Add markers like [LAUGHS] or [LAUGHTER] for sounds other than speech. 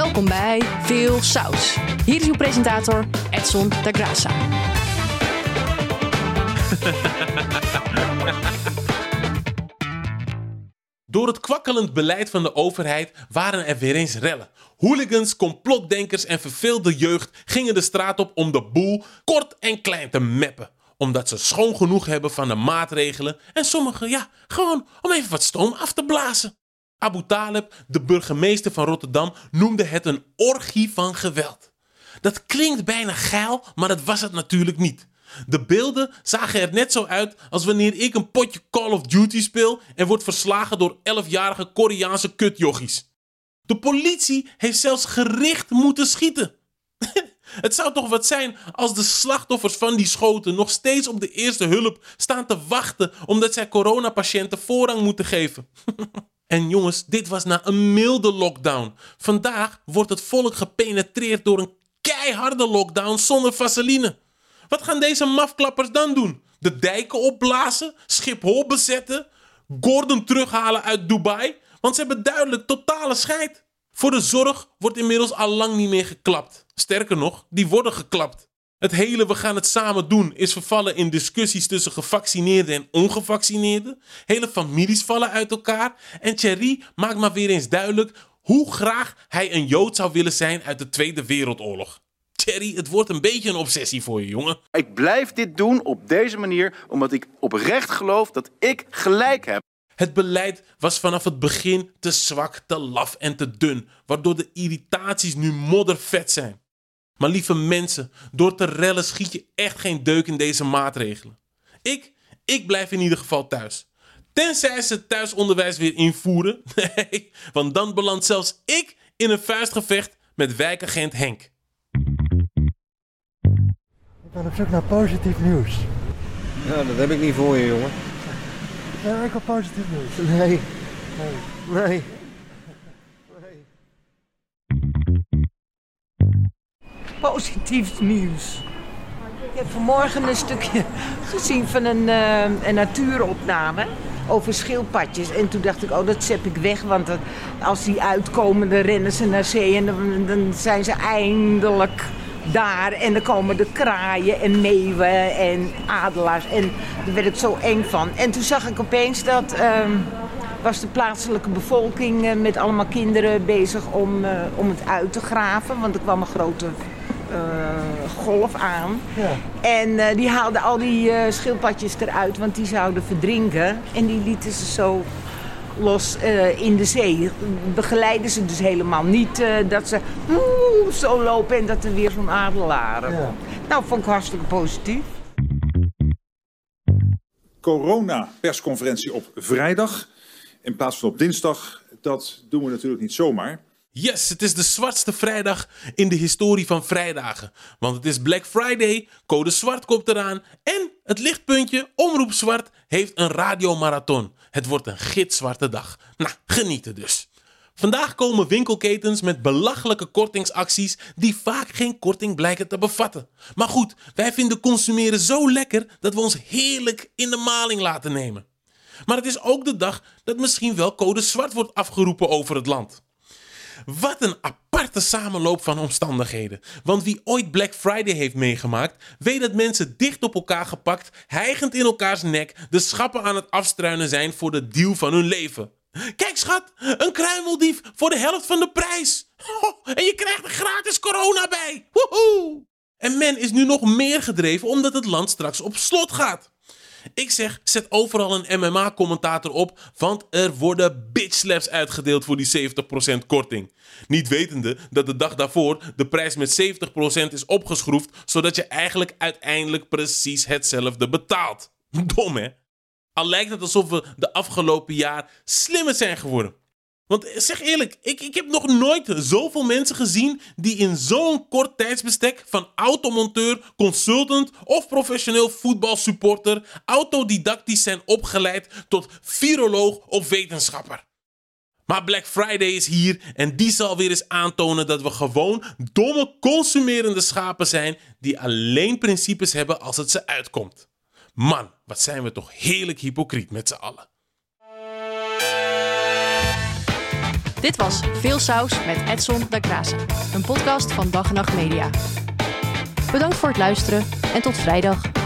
Welkom bij Veel Saus. Hier is uw presentator Edson da Graça. Door het kwakkelend beleid van de overheid waren er weer eens rellen. Hooligans, complotdenkers en verveelde jeugd gingen de straat op om de boel kort en klein te meppen. Omdat ze schoon genoeg hebben van de maatregelen en sommigen, ja, gewoon om even wat stoom af te blazen. Abu Talib, de burgemeester van Rotterdam, noemde het een orgie van geweld. Dat klinkt bijna geil, maar dat was het natuurlijk niet. De beelden zagen er net zo uit als wanneer ik een potje Call of Duty speel en word verslagen door 11-jarige Koreaanse kutjochies. De politie heeft zelfs gericht moeten schieten. [LAUGHS] Het zou toch wat zijn als de slachtoffers van die schoten nog steeds op de eerste hulp staan te wachten omdat zij coronapatiënten voorrang moeten geven. [LAUGHS] En jongens, dit was na een milde lockdown. Vandaag wordt het volk gepenetreerd door een keiharde lockdown zonder vaseline. Wat gaan deze mafklappers dan doen? De dijken opblazen? Schiphol bezetten? Gordon terughalen uit Dubai? Want ze hebben duidelijk totale scheid. Voor de zorg wordt inmiddels al lang niet meer geklapt. Sterker nog, die worden geklapt. Het hele we gaan het samen doen is vervallen in discussies tussen gevaccineerden en ongevaccineerden. Hele families vallen uit elkaar. En Thierry maakt maar weer eens duidelijk hoe graag hij een Jood zou willen zijn uit de Tweede Wereldoorlog. Thierry, het wordt een beetje een obsessie voor je, jongen. Ik blijf dit doen op deze manier omdat ik oprecht geloof dat ik gelijk heb. Het beleid was vanaf het begin te zwak, te laf en te dun, waardoor de irritaties nu moddervet zijn. Maar lieve mensen, door te rellen schiet je echt geen deuk in deze maatregelen. Ik, ik blijf in ieder geval thuis. Tenzij ze het thuisonderwijs weer invoeren. [LAUGHS] Nee, want dan belandt zelfs ik in een vuistgevecht met wijkagent Henk. Ik ben op zoek naar positief nieuws. Ja, dat heb ik niet voor je, jongen. Ja, ik wil positief nieuws. Nee. Nee. Nee. Positief nieuws. Ik heb vanmorgen een stukje gezien van een, eh, een natuuropname over schildpadjes. En toen dacht ik, oh, dat zet ik weg. Want als die uitkomen, dan rennen ze naar zee en dan, zijn ze eindelijk daar. En dan komen de kraaien en meeuwen en adelaars. En daar werd ik zo eng van. En toen zag ik opeens dat... ehm, was de plaatselijke bevolking eh, met allemaal kinderen bezig om, eh, om het uit te graven. Want er kwam een grote golf aan. Ja. En eh, die haalden al die eh, schildpadjes eruit, want die zouden verdrinken. En die lieten ze zo los eh, in de zee. Begeleiden ze dus helemaal niet eh, dat ze zo lopen en dat er weer zo'n adelaar. Ja. Nou, vond ik hartstikke positief. corona-persconferentie op vrijdag in plaats van op dinsdag. Dat doen we natuurlijk niet zomaar. Yes, het is de zwartste vrijdag in de historie van vrijdagen. Want het is Black Friday, code zwart komt eraan en het lichtpuntje Omroep Zwart heeft een radiomarathon. Het wordt een gitzwarte dag. Nou, genieten dus. Vandaag komen winkelketens met belachelijke kortingsacties die vaak geen korting blijken te bevatten. Maar goed, wij vinden consumeren zo lekker dat we ons heerlijk in de maling laten nemen. Maar het is ook de dag dat misschien wel code zwart wordt afgeroepen over het land. Wat een aparte samenloop van omstandigheden. Want wie ooit Black Friday heeft meegemaakt, weet dat mensen dicht op elkaar gepakt, hijgend in elkaars nek, de schappen aan het afstruinen zijn voor de deal van hun leven. Kijk schat, een kruimeldief voor de helft van de prijs. En je krijgt er gratis corona bij. Woehoe! En men is nu nog meer gedreven omdat het land straks op slot gaat. Ik zeg, zet overal een MMA-commentator op, want er worden bitch slaps uitgedeeld voor die 70% korting. Niet wetende dat de dag daarvoor de prijs met 70% is opgeschroefd, zodat je eigenlijk uiteindelijk precies hetzelfde betaalt. [LAUGHS] Dom hè? Al lijkt het alsof we de afgelopen jaar slimmer zijn geworden. Want zeg eerlijk, ik, ik heb nog nooit zoveel mensen gezien die in zo'n kort tijdsbestek van automonteur, consultant of professioneel voetbalsupporter autodidactisch zijn opgeleid tot viroloog of wetenschapper. Maar Black Friday is hier en die zal weer eens aantonen dat we gewoon domme consumerende schapen zijn die alleen principes hebben als het ze uitkomt. Man, wat zijn we toch heerlijk hypocriet met z'n allen. Dit was Veel Saus met Edson da Graça, een podcast van Dag en Nacht Media. Bedankt voor het luisteren en tot vrijdag.